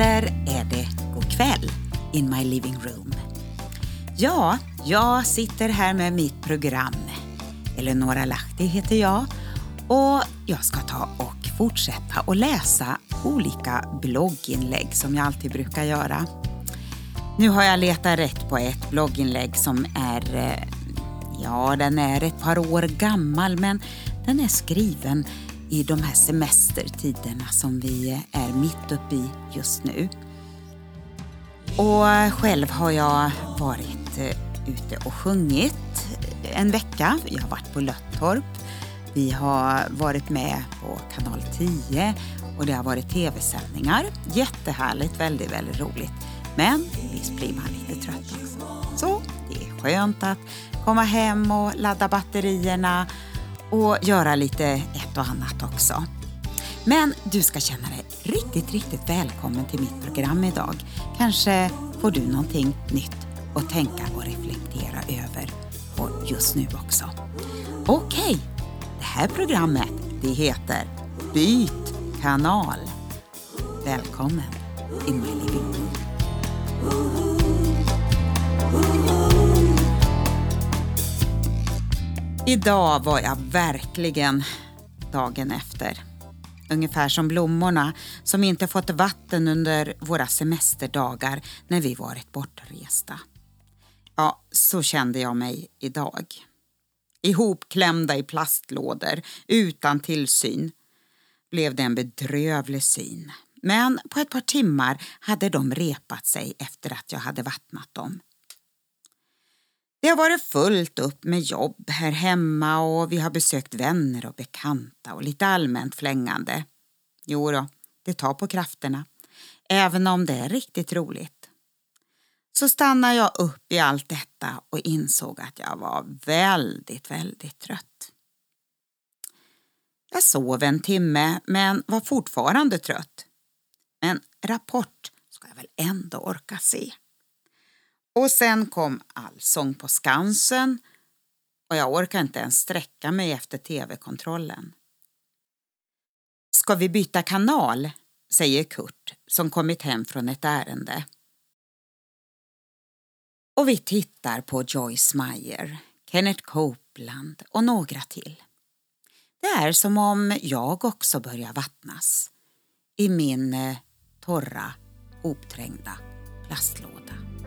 eller är det god kväll in my living room? Ja, jag sitter här med mitt program. Eleonora Lahti heter jag och jag ska ta och fortsätta att läsa olika blogginlägg som jag alltid brukar göra. Nu har jag letat rätt på ett blogginlägg som är, eh, ja den är ett par år gammal men den är skriven i de här semestertiderna som vi är mitt uppe i just nu. Och själv har jag varit eh, ute och sjungit en vecka. Jag har varit på Löttorp. Vi har varit med på kanal 10 och det har varit tv-sändningar. Jättehärligt, väldigt, väldigt roligt. Men visst blir man lite trött också. Så det är skönt att komma hem och ladda batterierna och göra lite och annat också. Men du ska känna dig riktigt, riktigt välkommen till mitt program idag. Kanske får du någonting nytt att tänka och reflektera över och just nu också. Okej, okay. det här programmet det heter Byt kanal. Välkommen in my living room. Idag var jag verkligen dagen efter. Ungefär som blommorna som inte fått vatten under våra semesterdagar när vi varit bortresta. Ja, så kände jag mig idag. Ihopklämda i plastlådor, utan tillsyn, blev det en bedrövlig syn. Men på ett par timmar hade de repat sig efter att jag hade vattnat dem. Det har varit fullt upp med jobb här hemma och vi har besökt vänner och bekanta och lite allmänt flängande. Jo då, det tar på krafterna, även om det är riktigt roligt. Så stannade jag upp i allt detta och insåg att jag var väldigt, väldigt trött. Jag sov en timme men var fortfarande trött. Men Rapport ska jag väl ändå orka se. Och sen kom Allsång på Skansen och jag orkar inte ens sträcka mig efter tv-kontrollen. Ska vi byta kanal? säger Kurt som kommit hem från ett ärende. Och vi tittar på Joyce Meyer, Kenneth Copeland och några till. Det är som om jag också börjar vattnas i min eh, torra, hopträngda plastlåda.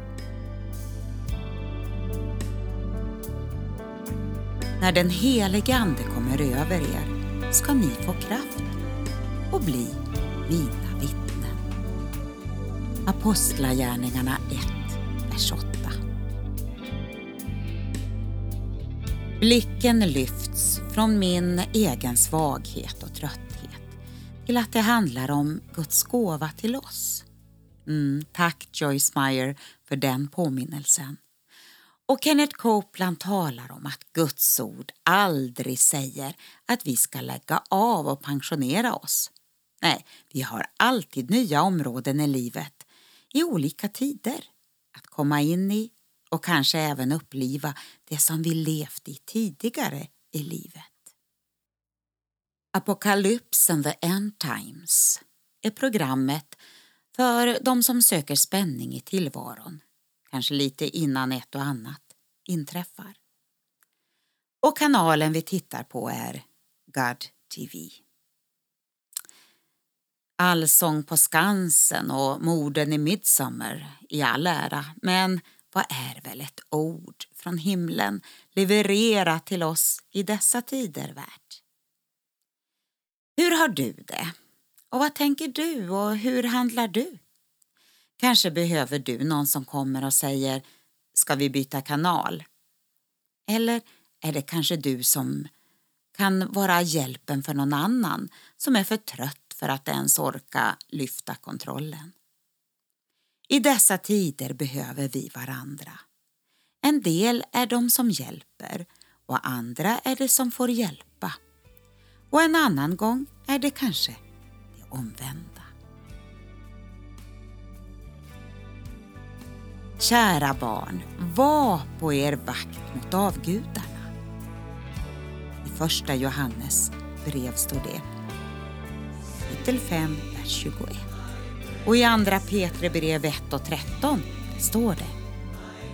När den helige Ande kommer över er ska ni få kraft och bli mina vittnen. Apostlagärningarna 1, vers 8. Blicken lyfts från min egen svaghet och trötthet till att det handlar om Guds gåva till oss. Mm, tack Joyce Meyer för den påminnelsen. Och Kenneth Copeland talar om att Guds ord aldrig säger att vi ska lägga av och pensionera oss. Nej, vi har alltid nya områden i livet, i olika tider, att komma in i och kanske även uppliva det som vi levt i tidigare i livet. Apokalypsen the End Times är programmet för de som söker spänning i tillvaron, kanske lite innan ett och annat inträffar. Och kanalen vi tittar på är God TV. Allsång på Skansen och morden i Midsommar i all ära, men vad är väl ett ord från himlen levererat till oss i dessa tider värt? Hur har du det? Och vad tänker du och hur handlar du? Kanske behöver du någon som kommer och säger Ska vi byta kanal? Eller är det kanske du som kan vara hjälpen för någon annan som är för trött för att ens orka lyfta kontrollen? I dessa tider behöver vi varandra. En del är de som hjälper och andra är det som får hjälpa. Och en annan gång är det kanske det omvända. Kära barn, var på er vakt mot avgudarna. I första Johannes brev står det, kapitel 5, vers 21. Och i andra Petre brev 1 och 13 står det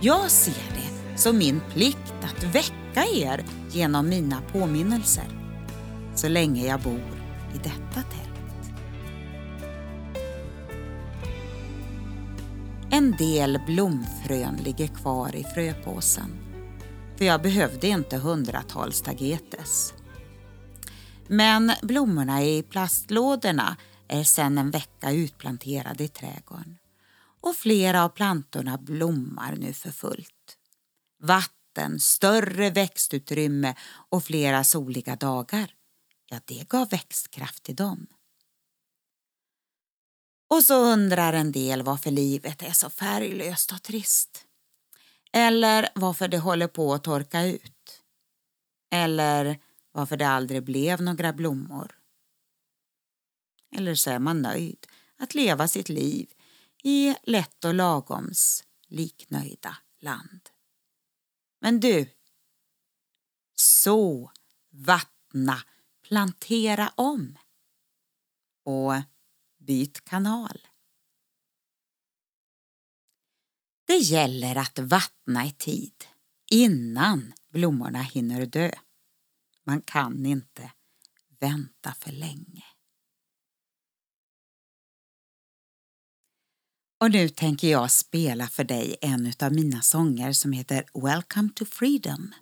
Jag ser det som min plikt att väcka er genom mina påminnelser så länge jag bor i detta tält. En del blomfrön ligger kvar i fröpåsen för jag behövde inte hundratals tagetes. Men blommorna i plastlådorna är sedan en vecka utplanterade i trädgården och flera av plantorna blommar nu för fullt. Vatten, större växtutrymme och flera soliga dagar, ja det gav växtkraft till dem. Och så undrar en del varför livet är så färglöst och trist. Eller varför det håller på att torka ut. Eller varför det aldrig blev några blommor. Eller så är man nöjd att leva sitt liv i lätt och lagoms liknöjda land. Men du, så, vattna, plantera om och byt kanal. Det gäller att vattna i tid innan blommorna hinner dö. Man kan inte vänta för länge. Och nu tänker jag spela för dig en av mina sånger som heter Welcome to Freedom.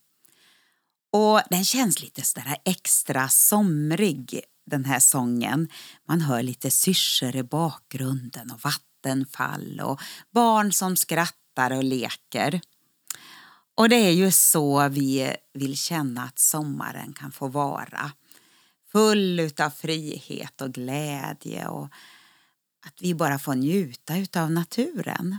Och den känns lite sådär extra somrig den här sången. Man hör lite syrsor i bakgrunden och vattenfall och barn som skrattar och leker. Och det är ju så vi vill känna att sommaren kan få vara. Full av frihet och glädje och att vi bara får njuta av naturen.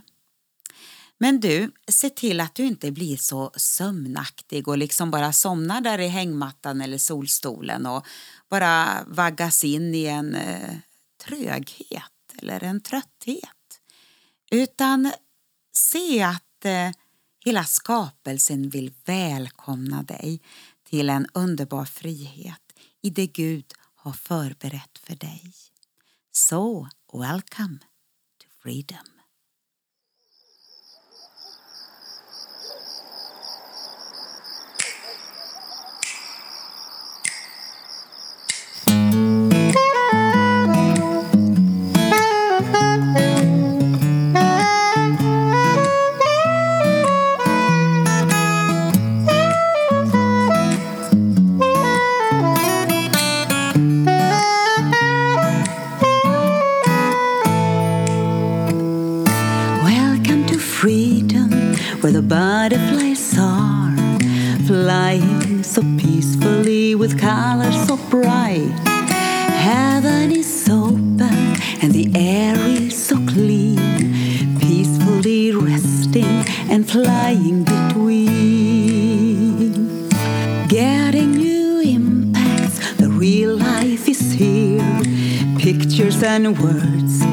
Men du, se till att du inte blir så sömnaktig och liksom bara somnar där i hängmattan eller solstolen och bara vaggas in i en eh, tröghet eller en trötthet. Utan se att eh, hela skapelsen vill välkomna dig till en underbar frihet i det Gud har förberett för dig. Så, welcome to freedom. Colors so bright. Heaven is so open and the air is so clean, peacefully resting and flying between. Getting new impacts, the real life is here. Pictures and words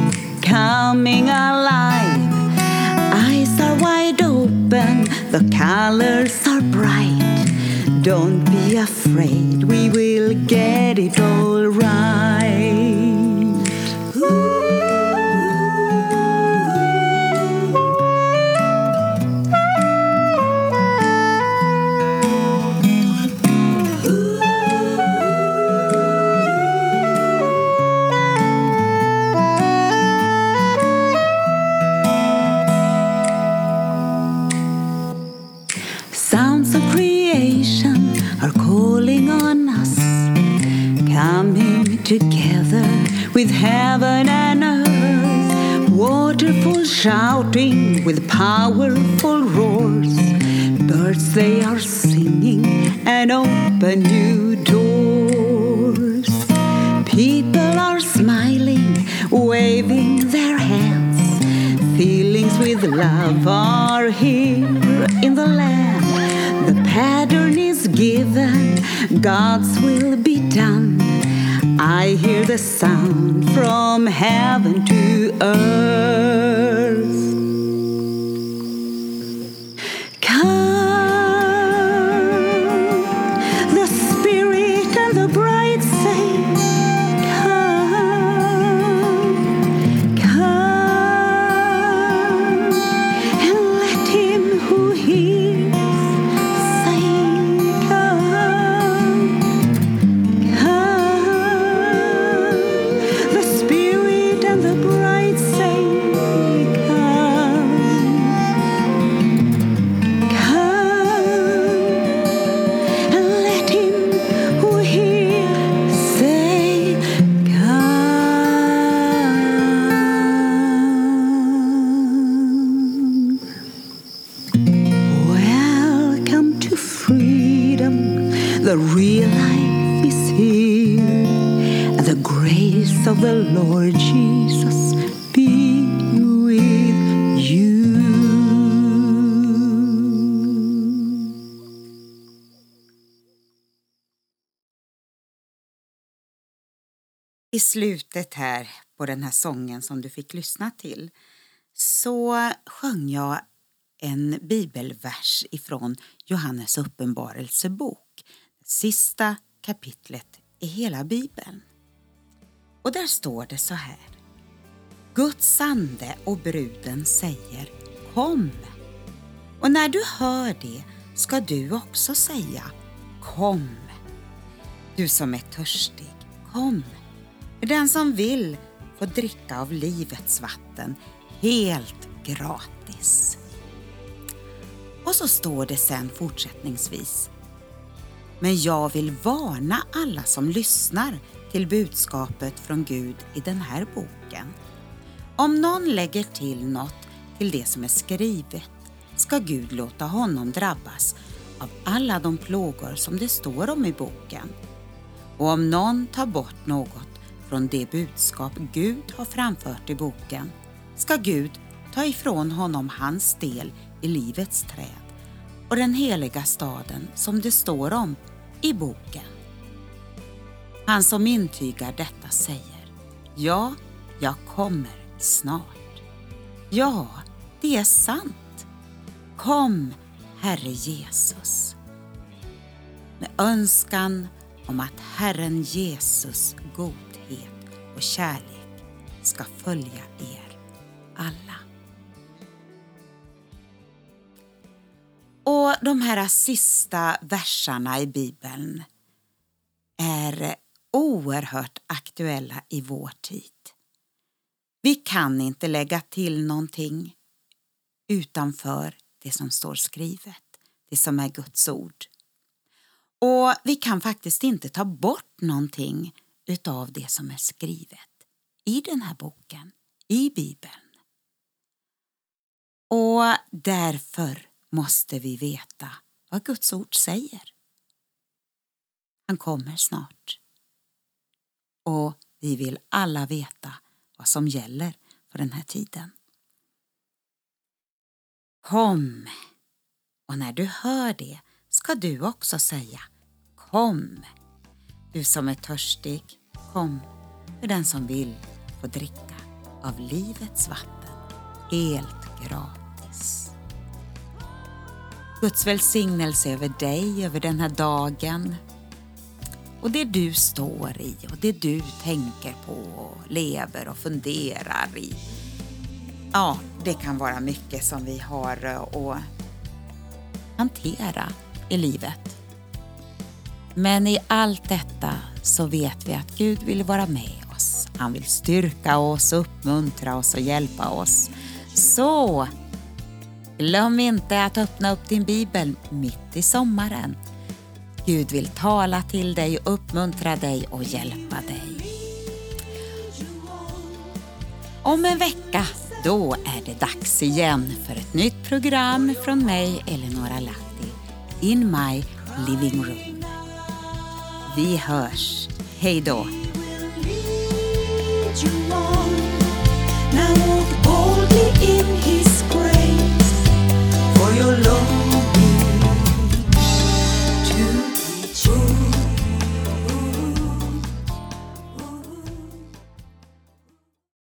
coming alive. Eyes are wide open, the colors are bright. Don't be afraid, we will get it all right. Together with heaven and earth. Waterfall shouting with powerful roars. Birds they are singing and open new doors. People are smiling, waving their hands. Feelings with love are here in the land. The pattern is given, God's will be done. I hear the sound from heaven to earth. Lord Jesus be with you. I slutet här på den här sången som du fick lyssna till så sjöng jag en bibelvers ifrån Johannes uppenbarelsebok, sista kapitlet i hela bibeln. Och där står det så här. Guds ande och bruden säger Kom! Och när du hör det ska du också säga Kom! Du som är törstig, kom! Den som vill får dricka av livets vatten helt gratis. Och så står det sen fortsättningsvis. Men jag vill varna alla som lyssnar till budskapet från Gud i den här boken. Om någon lägger till något till det som är skrivet ska Gud låta honom drabbas av alla de plågor som det står om i boken. Och om någon tar bort något från det budskap Gud har framfört i boken ska Gud ta ifrån honom hans del i livets träd och den heliga staden som det står om i boken. Han som intygar detta säger Ja, jag kommer snart. Ja, det är sant. Kom, Herre Jesus. Med önskan om att Herren Jesus godhet och kärlek ska följa er alla. Och de här sista verserna i Bibeln är oerhört aktuella i vår tid. Vi kan inte lägga till någonting utanför det som står skrivet, det som är Guds ord. Och vi kan faktiskt inte ta bort någonting utav det som är skrivet i den här boken, i Bibeln. Och därför måste vi veta vad Guds ord säger. Han kommer snart. Och vi vill alla veta vad som gäller för den här tiden. Kom! Och när du hör det ska du också säga Kom! Du som är törstig, kom. För den som vill få dricka av livets vatten helt gratis. Guds välsignelse över dig, över den här dagen och det du står i och det du tänker på och lever och funderar i. Ja, det kan vara mycket som vi har eh, att hantera i livet. Men i allt detta så vet vi att Gud vill vara med oss. Han vill styrka oss, uppmuntra oss och hjälpa oss. Så glöm inte att öppna upp din bibel mitt i sommaren. Gud vill tala till dig, uppmuntra dig och hjälpa dig. Om en vecka, då är det dags igen för ett nytt program från mig, Eleonora Latti. In My Living Room. Vi hörs. Hej då! Now walk boldly in His grace, for your